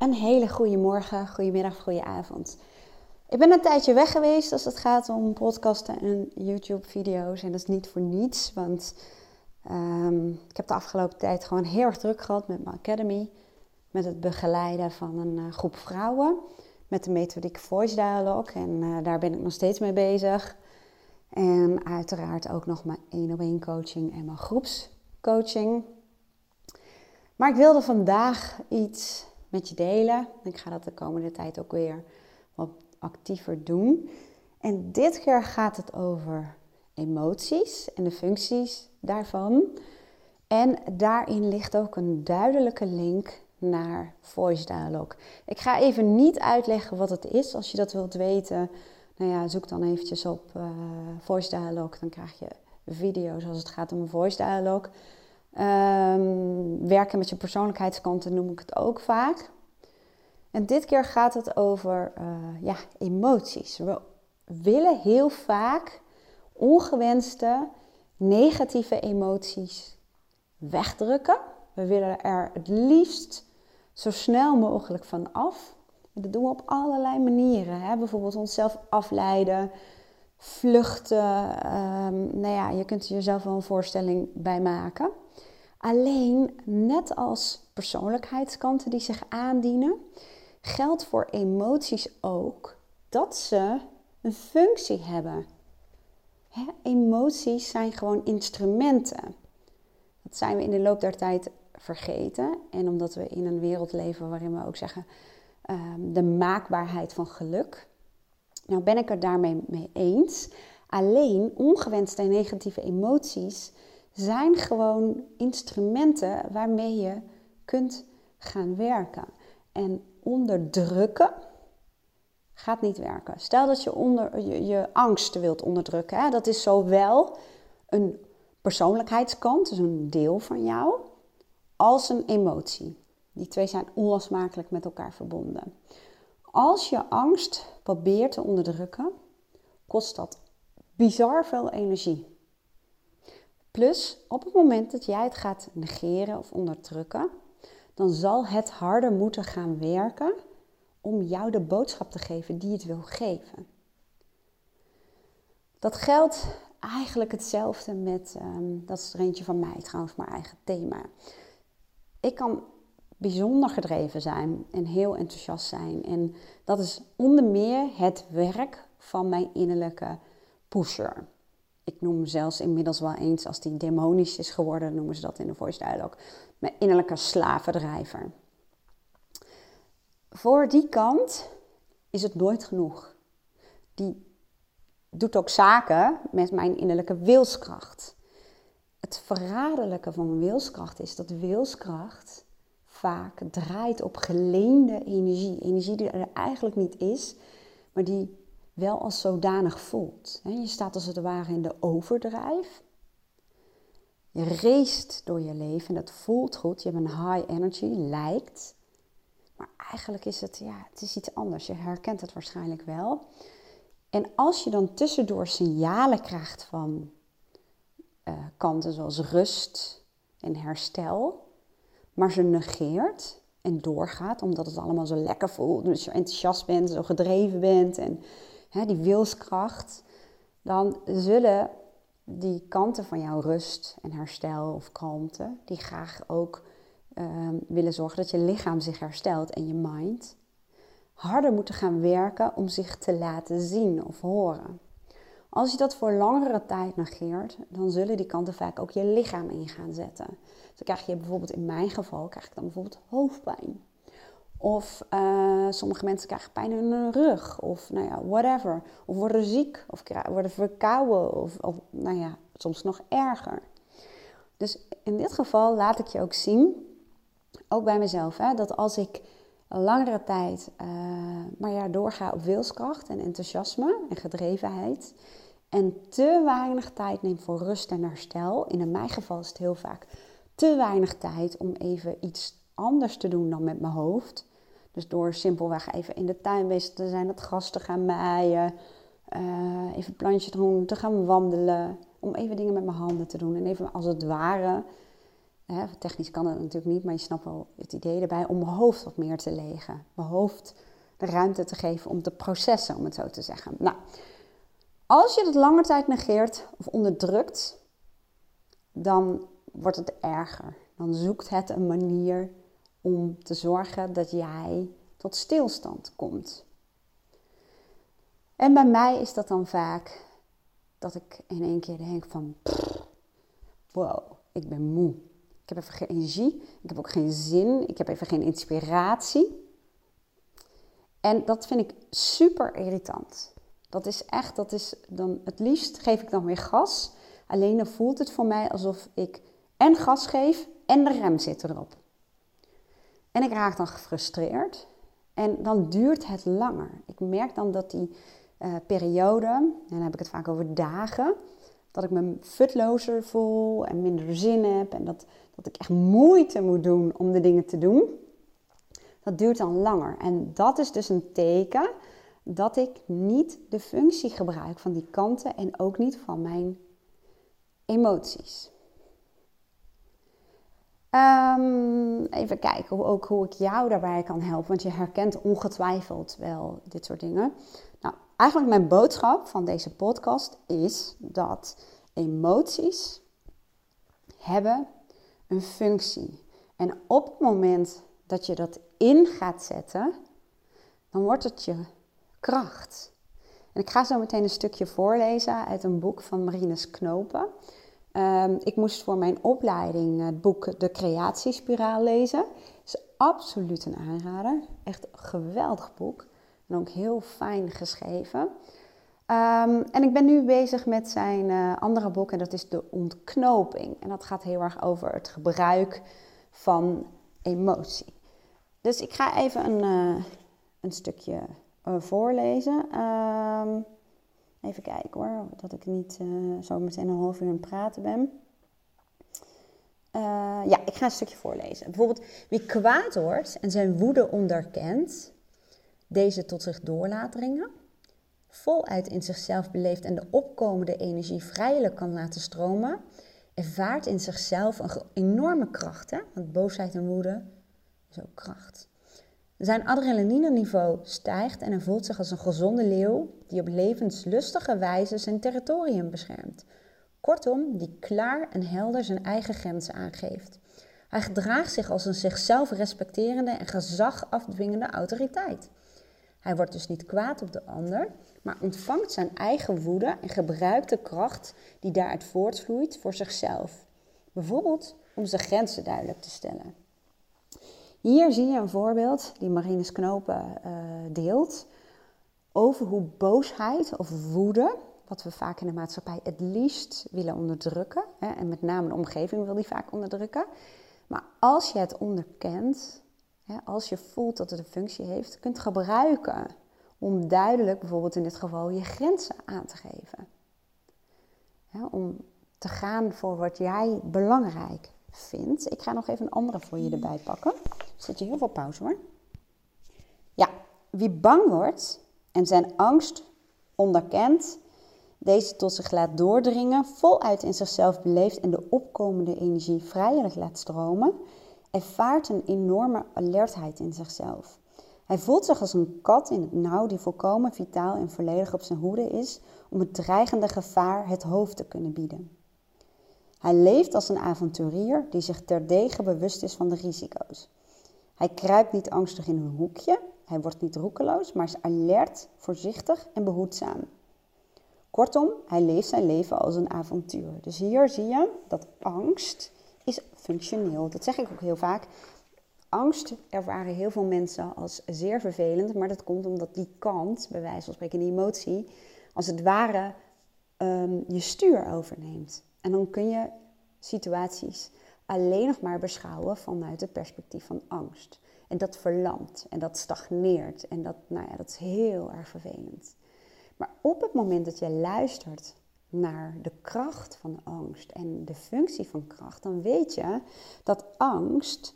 Een hele goede morgen, goedemiddag, goede avond. Ik ben een tijdje weg geweest als het gaat om podcasten en YouTube-video's. En dat is niet voor niets, want um, ik heb de afgelopen tijd gewoon heel erg druk gehad met mijn academy. Met het begeleiden van een uh, groep vrouwen. Met de methodiek Voice Dialogue. En uh, daar ben ik nog steeds mee bezig. En uiteraard ook nog mijn één op één coaching en mijn groepscoaching. Maar ik wilde vandaag iets met je delen. Ik ga dat de komende tijd ook weer wat actiever doen. En dit keer gaat het over emoties en de functies daarvan. En daarin ligt ook een duidelijke link naar voice dialogue. Ik ga even niet uitleggen wat het is. Als je dat wilt weten, nou ja, zoek dan eventjes op uh, voice dialogue. Dan krijg je video's als het gaat om voice dialogue. Um, werken met je persoonlijkheidskanten noem ik het ook vaak. En dit keer gaat het over uh, ja, emoties. We willen heel vaak ongewenste negatieve emoties wegdrukken. We willen er het liefst zo snel mogelijk van af. Dat doen we op allerlei manieren. Hè? Bijvoorbeeld onszelf afleiden, vluchten. Um, nou ja, je kunt jezelf wel een voorstelling bij maken. Alleen, net als persoonlijkheidskanten die zich aandienen, geldt voor emoties ook dat ze een functie hebben. emoties zijn gewoon instrumenten. Dat zijn we in de loop der tijd vergeten. En omdat we in een wereld leven waarin we ook zeggen um, de maakbaarheid van geluk. Nou ben ik er daarmee mee eens. Alleen ongewenste en negatieve emoties zijn gewoon instrumenten waarmee je kunt gaan werken. En onderdrukken gaat niet werken. Stel dat je onder, je, angst wilt onderdrukken. Hè? Dat is zowel een persoonlijkheidskant, dus een deel van jou, als een emotie. Die twee zijn onlosmakelijk met elkaar verbonden. Als je angst probeert te onderdrukken, kost dat bizar veel energie. Plus, op het moment dat jij het gaat negeren of onderdrukken, dan zal het harder moeten gaan werken om jou de boodschap te geven die het wil geven. Dat geldt eigenlijk hetzelfde met, um, dat is er eentje van mij trouwens, mijn eigen thema. Ik kan bijzonder gedreven zijn en heel enthousiast zijn. En dat is onder meer het werk van mijn innerlijke pusher. Ik noem zelfs inmiddels wel eens, als die demonisch is geworden, noemen ze dat in de voice dialogue, mijn innerlijke slavendrijver. Voor die kant is het nooit genoeg. Die doet ook zaken met mijn innerlijke wilskracht. Het verraderlijke van wilskracht is dat wilskracht vaak draait op geleende energie. Energie die er eigenlijk niet is, maar die wel als zodanig voelt. Je staat als het ware in de overdrijf. Je race door je leven en dat voelt goed. Je hebt een high energy, lijkt. Maar eigenlijk is het, ja, het is iets anders. Je herkent het waarschijnlijk wel. En als je dan tussendoor signalen krijgt van uh, kanten zoals rust en herstel, maar ze negeert en doorgaat omdat het allemaal zo lekker voelt, dus je enthousiast bent, zo gedreven bent en hè, die wilskracht, dan zullen die kanten van jouw rust en herstel of kalmte, die graag ook uh, willen zorgen dat je lichaam zich herstelt en je mind, harder moeten gaan werken om zich te laten zien of horen. Als je dat voor langere tijd negeert, dan zullen die kanten vaak ook je lichaam in gaan zetten. Dan krijg je bijvoorbeeld, in mijn geval, krijg ik dan bijvoorbeeld hoofdpijn. Of uh, sommige mensen krijgen pijn in hun rug. Of nou ja, whatever. Of worden ziek. Of worden verkouden. Of, of nou ja, soms nog erger. Dus in dit geval laat ik je ook zien, ook bij mezelf, hè, dat als ik een langere tijd uh, maar ja, doorga op wilskracht en enthousiasme en gedrevenheid. En te weinig tijd neem voor rust en herstel. In mijn geval is het heel vaak te weinig tijd om even iets anders te doen dan met mijn hoofd. Dus door simpelweg even in de tuin bezig te zijn, het gras te gaan maaien, uh, even plantje te doen, te gaan wandelen. Om even dingen met mijn handen te doen en even als het ware hè, technisch kan dat natuurlijk niet, maar je snapt wel het idee erbij, om mijn hoofd wat meer te legen. Mijn hoofd de ruimte te geven om te processen, om het zo te zeggen. Nou, als je het lange tijd negeert of onderdrukt, dan wordt het erger. Dan zoekt het een manier om te zorgen dat jij tot stilstand komt. En bij mij is dat dan vaak dat ik in één keer denk van, wow, ik ben moe. Ik heb even geen energie, ik heb ook geen zin, ik heb even geen inspiratie. En dat vind ik super irritant. Dat is echt, dat is dan het liefst geef ik dan weer gas. Alleen dan voelt het voor mij alsof ik en gas geef en de rem zit erop. En ik raak dan gefrustreerd en dan duurt het langer. Ik merk dan dat die uh, periode, en dan heb ik het vaak over dagen, dat ik me futlozer voel en minder zin heb en dat, dat ik echt moeite moet doen om de dingen te doen. Dat duurt dan langer. En dat is dus een teken dat ik niet de functie gebruik van die kanten en ook niet van mijn emoties. Um, even kijken hoe, ook hoe ik jou daarbij kan helpen, want je herkent ongetwijfeld wel dit soort dingen. Nou, eigenlijk mijn boodschap van deze podcast is dat emoties hebben een functie. En op het moment dat je dat in gaat zetten, dan wordt het je kracht. En ik ga zo meteen een stukje voorlezen uit een boek van Marines Knopen. Um, ik moest voor mijn opleiding het boek De Creatiespiraal lezen. is absoluut een aanrader. Echt een geweldig boek. En ook heel fijn geschreven. Um, en ik ben nu bezig met zijn uh, andere boek en dat is De Ontknoping. En dat gaat heel erg over het gebruik van emotie. Dus ik ga even een, uh, een stukje uh, voorlezen. Um, even kijken hoor, dat ik niet uh, zo meteen een half uur aan het praten ben. Uh, ja, ik ga een stukje voorlezen. Bijvoorbeeld, wie kwaad wordt en zijn woede onderkent, deze tot zich door laat dringen, voluit in zichzelf beleeft en de opkomende energie vrijelijk kan laten stromen, ervaart in zichzelf een enorme kracht. Hè? Want boosheid en woede is ook kracht. Zijn adrenaline-niveau stijgt en hij voelt zich als een gezonde leeuw die op levenslustige wijze zijn territorium beschermt. Kortom, die klaar en helder zijn eigen grenzen aangeeft. Hij gedraagt zich als een zichzelf respecterende en gezag afdwingende autoriteit. Hij wordt dus niet kwaad op de ander, maar ontvangt zijn eigen woede en gebruikt de kracht die daaruit voortvloeit voor zichzelf. Bijvoorbeeld om zijn grenzen duidelijk te stellen. Hier zie je een voorbeeld die Marines Knopen uh, deelt over hoe boosheid of woede, wat we vaak in de maatschappij het liefst willen onderdrukken, hè, en met name de omgeving wil die vaak onderdrukken, maar als je het onderkent, hè, als je voelt dat het een functie heeft, kunt gebruiken om duidelijk, bijvoorbeeld in dit geval, je grenzen aan te geven. Om te gaan voor wat jij belangrijk vindt. Ik ga nog even een andere voor je erbij pakken. Zet je heel veel pauze hoor. Ja, wie bang wordt en zijn angst onderkent, deze tot zich laat doordringen, voluit in zichzelf beleeft en de opkomende energie vrijelijk laat stromen, ervaart een enorme alertheid in zichzelf. Hij voelt zich als een kat in het nauw die volkomen vitaal en volledig op zijn hoede is om het dreigende gevaar het hoofd te kunnen bieden. Hij leeft als een avonturier die zich terdege bewust is van de risico's. Hij kruipt niet angstig in een hoekje, hij wordt niet roekeloos, maar is alert, voorzichtig en behoedzaam. Kortom, hij leeft zijn leven als een avontuur. Dus hier zie je dat angst is functioneel. Dat zeg ik ook heel vaak. Angst ervaren heel veel mensen als zeer vervelend, maar dat komt omdat die kant, bij wijze van spreken, die emotie, als het ware um, je stuur overneemt. En dan kun je situaties alleen nog maar beschouwen vanuit het perspectief van angst. En dat verlamt en dat stagneert en dat, nou ja, dat is heel erg vervelend. Maar op het moment dat je luistert naar de kracht van angst en de functie van kracht, dan weet je dat angst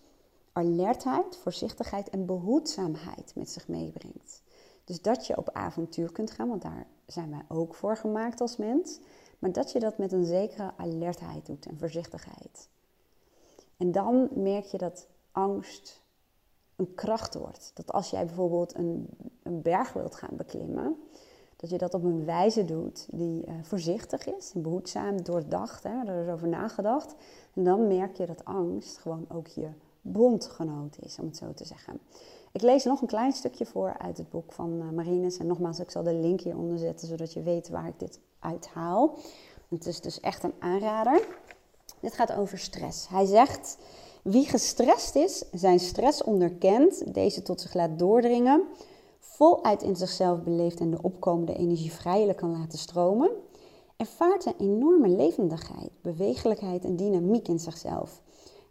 alertheid, voorzichtigheid en behoedzaamheid met zich meebrengt. Dus dat je op avontuur kunt gaan, want daar zijn wij ook voor gemaakt als mens, maar dat je dat met een zekere alertheid doet en voorzichtigheid. En dan merk je dat angst een kracht wordt. Dat als jij bijvoorbeeld een, een berg wilt gaan beklimmen, dat je dat op een wijze doet die uh, voorzichtig is, behoedzaam, doordacht, hè, er is over nagedacht. En dan merk je dat angst gewoon ook je bondgenoot is, om het zo te zeggen. Ik lees nog een klein stukje voor uit het boek van uh, Marines. En nogmaals, ik zal de link hieronder zetten, zodat je weet waar ik dit uithaal. Het is dus echt een aanrader. Dit gaat over stress. Hij zegt, wie gestrest is, zijn stress onderkent, deze tot zich laat doordringen, voluit in zichzelf beleeft en de opkomende energie vrijelijk kan laten stromen, ervaart een enorme levendigheid, bewegelijkheid en dynamiek in zichzelf.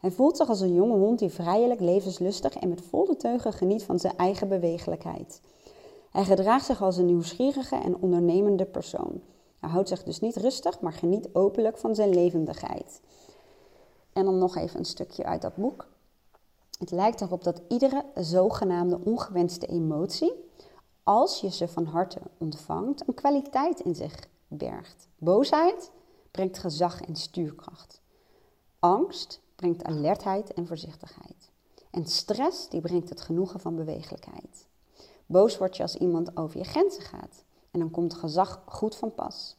Hij voelt zich als een jonge hond die vrijelijk, levenslustig en met volle teugen geniet van zijn eigen bewegelijkheid. Hij gedraagt zich als een nieuwsgierige en ondernemende persoon. Hij houdt zich dus niet rustig, maar geniet openlijk van zijn levendigheid. En dan nog even een stukje uit dat boek. Het lijkt erop dat iedere zogenaamde ongewenste emotie, als je ze van harte ontvangt, een kwaliteit in zich bergt. Boosheid brengt gezag en stuurkracht. Angst brengt alertheid en voorzichtigheid. En stress die brengt het genoegen van bewegelijkheid. Boos word je als iemand over je grenzen gaat. En dan komt gezag goed van pas.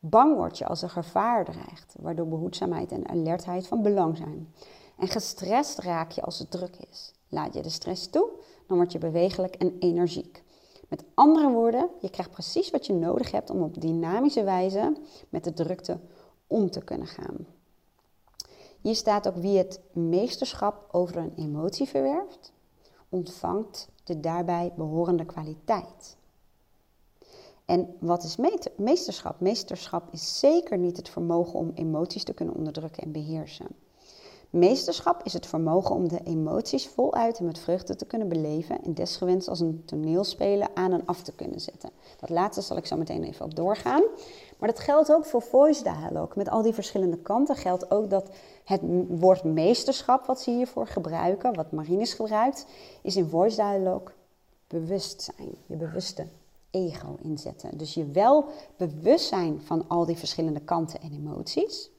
Bang word je als er gevaar dreigt, waardoor behoedzaamheid en alertheid van belang zijn. En gestrest raak je als het druk is. Laat je de stress toe, dan word je bewegelijk en energiek. Met andere woorden, je krijgt precies wat je nodig hebt om op dynamische wijze met de drukte om te kunnen gaan. Hier staat ook wie het meesterschap over een emotie verwerft, ontvangt de daarbij behorende kwaliteit. En wat is meesterschap? Meesterschap is zeker niet het vermogen om emoties te kunnen onderdrukken en beheersen. Meesterschap is het vermogen om de emoties voluit en met vreugde te kunnen beleven en desgewenst als een toneelspelen aan en af te kunnen zetten. Dat laatste zal ik zo meteen even op doorgaan. Maar dat geldt ook voor voice dialogue. Met al die verschillende kanten geldt ook dat het woord meesterschap wat ze hiervoor gebruiken, wat Marines gebruikt, is in voice dialogue bewustzijn, je bewuste ego inzetten. Dus je wel bewust zijn van al die verschillende kanten en emoties.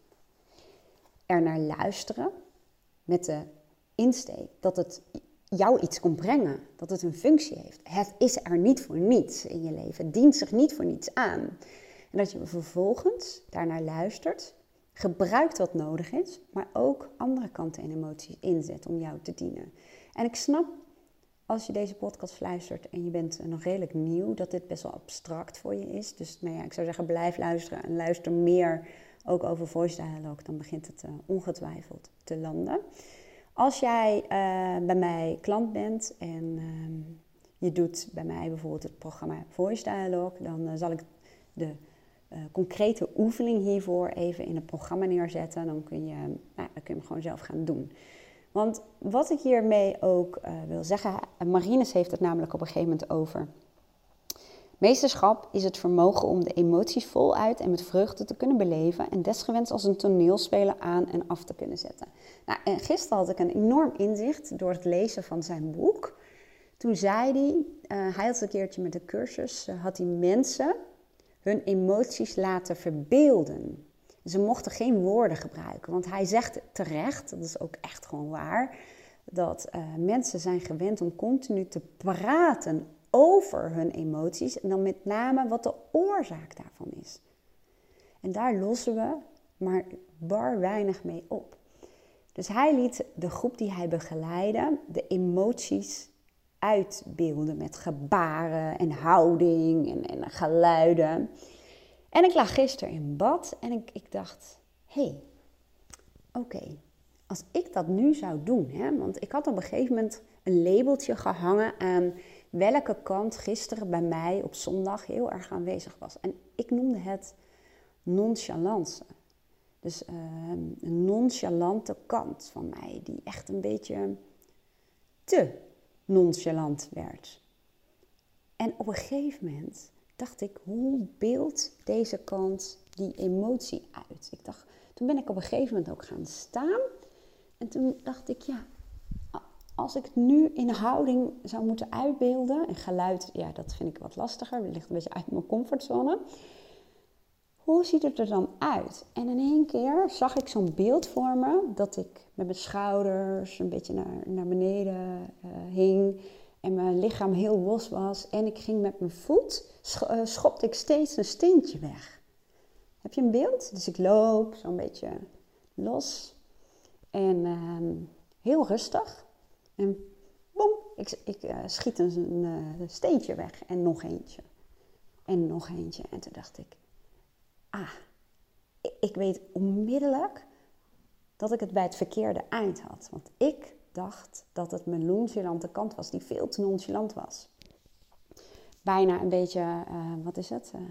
Er naar luisteren met de insteek dat het jou iets komt brengen, dat het een functie heeft. Het is er niet voor niets in je leven, het dient zich niet voor niets aan. En dat je vervolgens daarnaar luistert, gebruikt wat nodig is, maar ook andere kanten en emoties inzet om jou te dienen. En ik snap als je deze podcast luistert en je bent nog redelijk nieuw, dat dit best wel abstract voor je is. Dus nou ja, ik zou zeggen, blijf luisteren en luister meer ook over voice dialogue. Dan begint het uh, ongetwijfeld te landen. Als jij uh, bij mij klant bent en uh, je doet bij mij bijvoorbeeld het programma Voice Dialogue, dan eh, zal ik de concrete oefening hiervoor even in het programma neerzetten. Dan kun je, nou, dan kun je hem gewoon zelf gaan doen. Want wat ik hiermee ook uh, wil zeggen, Marines heeft het namelijk op een gegeven moment over. Meesterschap is het vermogen om de emoties voluit en met vreugde te kunnen beleven en desgewenst als een toneelspeler aan en af te kunnen zetten. Nou, en gisteren had ik een enorm inzicht door het lezen van zijn boek. Toen zei hij, hij had een keertje met de cursus, had hij mensen hun emoties laten verbeelden. Ze mochten geen woorden gebruiken, want hij zegt terecht, dat is ook echt gewoon waar, dat uh, mensen zijn gewend om continu te praten over hun emoties en dan met name wat de oorzaak daarvan is. En daar lossen we maar bar weinig mee op. Dus hij liet de groep die hij begeleidde de emoties uitbeelden met gebaren en houding en, en geluiden. En ik lag gisteren in bad en ik, ik dacht, hé, hey, oké, als ik dat nu zou doen, hè, want ik had op een gegeven moment een labeltje gehangen aan welke kant gisteren bij mij op zondag heel erg aanwezig was. En ik noemde het nonchalance. Dus uh, een nonchalante kant van mij, die echt een beetje te nonchalant werd. En op een gegeven moment dacht ik, hoe beeldt deze kant die emotie uit? Ik dacht, toen ben ik op een gegeven moment ook gaan staan. En toen dacht ik, ja, als ik nu in houding zou moeten uitbeelden, en geluid, ja, dat vind ik wat lastiger, het ligt een beetje uit mijn comfortzone. Hoe ziet het er dan uit? En in één keer zag ik zo'n beeld voor me dat ik met mijn schouders een beetje naar, naar beneden uh, hing en mijn lichaam heel los was. En ik ging met mijn voet, uh, schopte ik steeds een steentje weg. Heb je een beeld? Dus ik loop zo'n beetje los en uh, heel rustig. En boem, ik, ik uh, schiet een, een steentje weg en nog eentje. En nog eentje. En toen dacht ik, ah, ik weet onmiddellijk dat ik het bij het verkeerde eind had. Want ik dacht dat het mijn nonchalante kant was, die veel te nonchalant was. Bijna een beetje, uh, wat is het? Uh,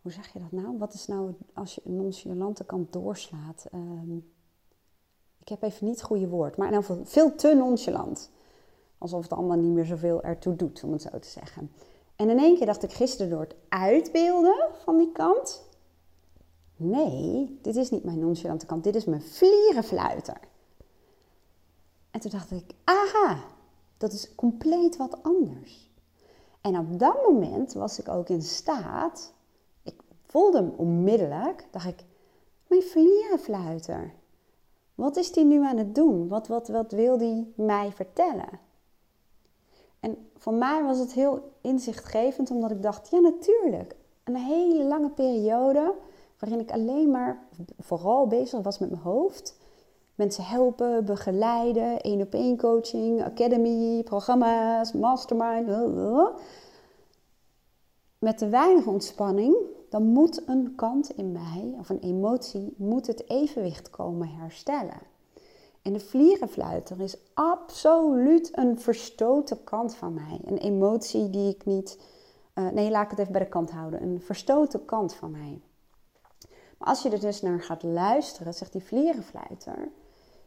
hoe zeg je dat nou? Wat is nou als je een nonchalante kant doorslaat? Uh, ik heb even niet het goede woord, maar in ieder geval veel te nonchalant. Alsof het allemaal niet meer zoveel ertoe doet, om het zo te zeggen. En in één keer dacht ik gisteren door het uitbeelden van die kant. Nee, dit is niet mijn nonchalante kant, dit is mijn vlierenfluiter. En toen dacht ik, aha, dat is compleet wat anders. En op dat moment was ik ook in staat, ik voelde hem onmiddellijk, dacht ik, mijn vlierenfluiter. Wat is die nu aan het doen? Wat, wat, wat wil die mij vertellen? En voor mij was het heel inzichtgevend, omdat ik dacht, ja natuurlijk, een hele lange periode waarin ik alleen maar vooral bezig was met mijn hoofd. Mensen helpen, begeleiden, één op één coaching, academy, programma's, mastermind. Met te weinig ontspanning, dan moet een kant in mij of een emotie moet het evenwicht komen herstellen. En de vlierenfluiter is absoluut een verstoten kant van mij. Een emotie die ik niet. Uh, nee, laat ik het even bij de kant houden. Een verstoten kant van mij. Maar als je er dus naar gaat luisteren, zegt die vlierenfluiter: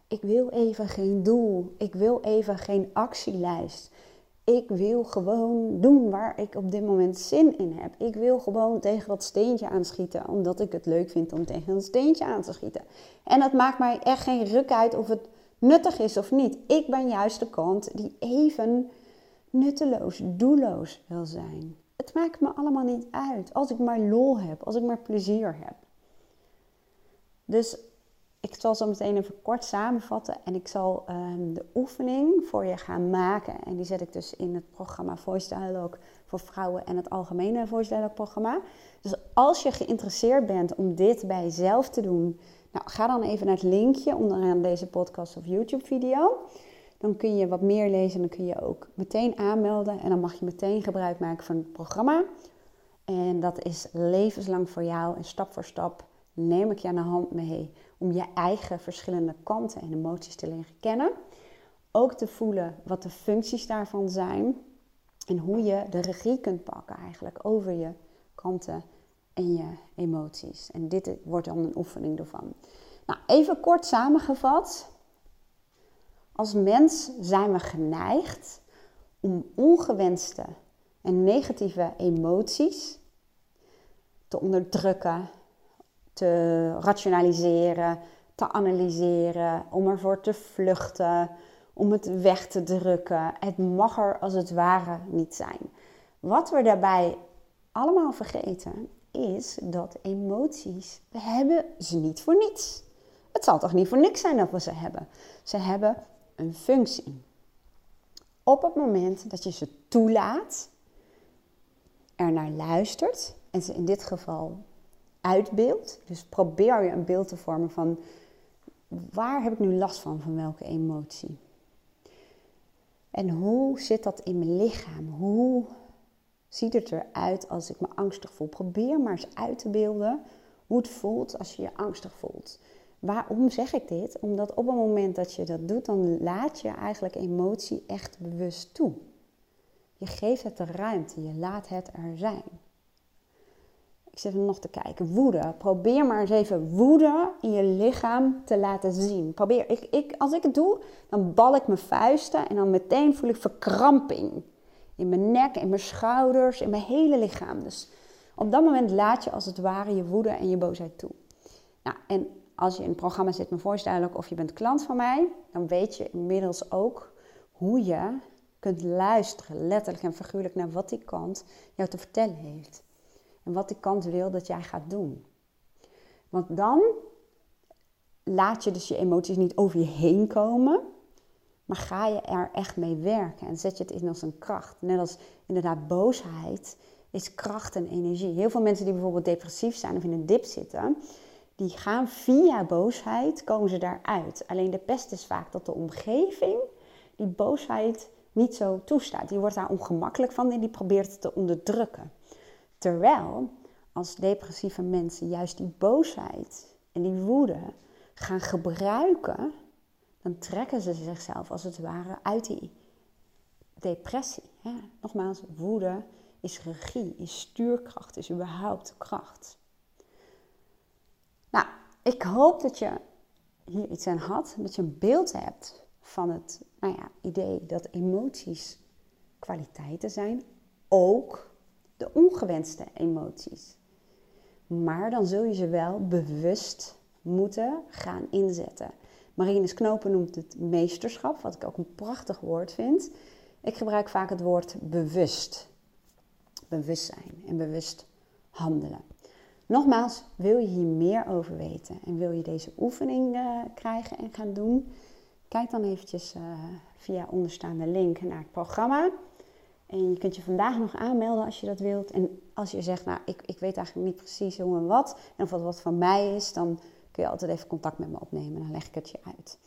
Ik wil even geen doel. Ik wil even geen actielijst. Ik wil gewoon doen waar ik op dit moment zin in heb. Ik wil gewoon tegen dat steentje aanschieten, omdat ik het leuk vind om tegen een steentje aan te schieten. En het maakt mij echt geen ruk uit of het nuttig is of niet. Ik ben juist de kant die even nutteloos, doelloos wil zijn. Het maakt me allemaal niet uit als ik maar lol heb, als ik maar plezier heb. Dus ik zal zo meteen even kort samenvatten en ik zal um, de oefening voor je gaan maken. En die zet ik dus in het programma Voice Dialogue voor vrouwen en het algemene Voice Dialogue programma. Dus als je geïnteresseerd bent om dit bij jezelf te doen, nou, ga dan even naar het linkje onderaan deze podcast of YouTube video. Dan kun je wat meer lezen en dan kun je ook meteen aanmelden. En dan mag je meteen gebruik maken van het programma. En dat is levenslang voor jou en stap voor stap neem ik je aan de hand mee om je eigen verschillende kanten en emoties te leren kennen. Ook te voelen wat de functies daarvan zijn en hoe je de regie kunt pakken eigenlijk over je kanten en je emoties. En dit wordt dan een oefening ervan. Nou, even kort samengevat. Als mens zijn we geneigd om ongewenste en negatieve emoties te onderdrukken, te rationaliseren, te analyseren, om ervoor te vluchten, om het weg te drukken. Het mag er als het ware niet zijn. Wat we daarbij allemaal vergeten is dat emoties, we hebben ze niet voor niets. Het zal toch niet voor niks zijn dat we ze hebben. Ze hebben een functie. Op het moment dat je ze toelaat, er naar luistert en ze in dit geval uitbeeldt. Dus probeer je een beeld te vormen van waar heb ik nu last van, van welke emotie. En hoe zit dat in mijn lichaam? Hoe ziet het eruit als ik me angstig voel? Probeer maar eens uit te beelden hoe het voelt als je je angstig voelt. Waarom zeg ik dit? Omdat op het moment dat je dat doet, dan laat je eigenlijk emotie echt bewust toe. Je geeft het de ruimte, je laat het er zijn. Ik zit nog te kijken. Woede. Probeer maar eens even woede in je lichaam te laten zien. Probeer. Ik, ik, als ik het doe, dan bal ik mijn vuisten en dan meteen voel ik verkramping. In mijn nek, in mijn schouders, in mijn hele lichaam. Dus op dat moment laat je als het ware je woede en je boosheid toe. Nou, en als je in het programma zit, mijn voorstel of je bent klant van mij, dan weet je inmiddels ook hoe je kunt luisteren, letterlijk en figuurlijk, naar wat die kant jou te vertellen heeft wat die kant wil dat jij gaat doen. Want dan laat je dus je emoties niet over je heen komen, maar ga je er echt mee werken en zet je het in als een kracht. Net als inderdaad boosheid is kracht en energie. Heel veel mensen die bijvoorbeeld depressief zijn of in een dip zitten, die gaan via boosheid, komen ze daaruit. Alleen de pest is vaak dat de omgeving die boosheid niet zo toestaat. Die wordt daar ongemakkelijk van en die probeert het te onderdrukken. Terwijl als depressieve mensen juist die boosheid en die woede gaan gebruiken, dan trekken ze zichzelf als het ware uit die depressie. Nogmaals, woede is regie, is stuurkracht, is überhaupt kracht. Nou, ik hoop dat je hier iets aan had, dat je een beeld hebt van het nou ja, idee dat emoties kwaliteiten zijn, ook de ongewenste emoties. Maar dan zul je ze wel bewust moeten gaan inzetten. Marines Knopen noemt het meesterschap, wat ik ook een prachtig woord vind. Ik gebruik vaak het woord bewust. Bewustzijn en bewust handelen. Nogmaals, wil je hier meer over weten en wil je deze oefening uh, krijgen en gaan doen? Kijk dan eventjes uh, via onderstaande link naar het programma. En je kunt je vandaag nog aanmelden als je dat wilt. En als je zegt, nou, ik, ik weet eigenlijk niet precies hoe en wat. En of wat wat van mij is, dan kun je altijd even contact met me opnemen. Dan leg ik het je uit.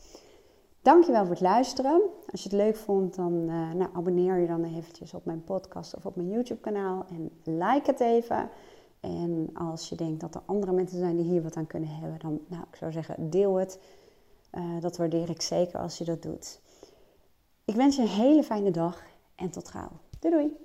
Dankjewel voor het luisteren. Als je het leuk vond, dan uh, nou, abonneer je dan eventjes op mijn podcast of op mijn YouTube kanaal. En like het even. En als je denkt dat er andere mensen zijn die hier wat aan kunnen hebben, dan nou, ik zou zeggen, deel het. Uh, dat waardeer ik zeker als je dat doet. Ik wens je een hele fijne dag en tot gauw. Doei doei!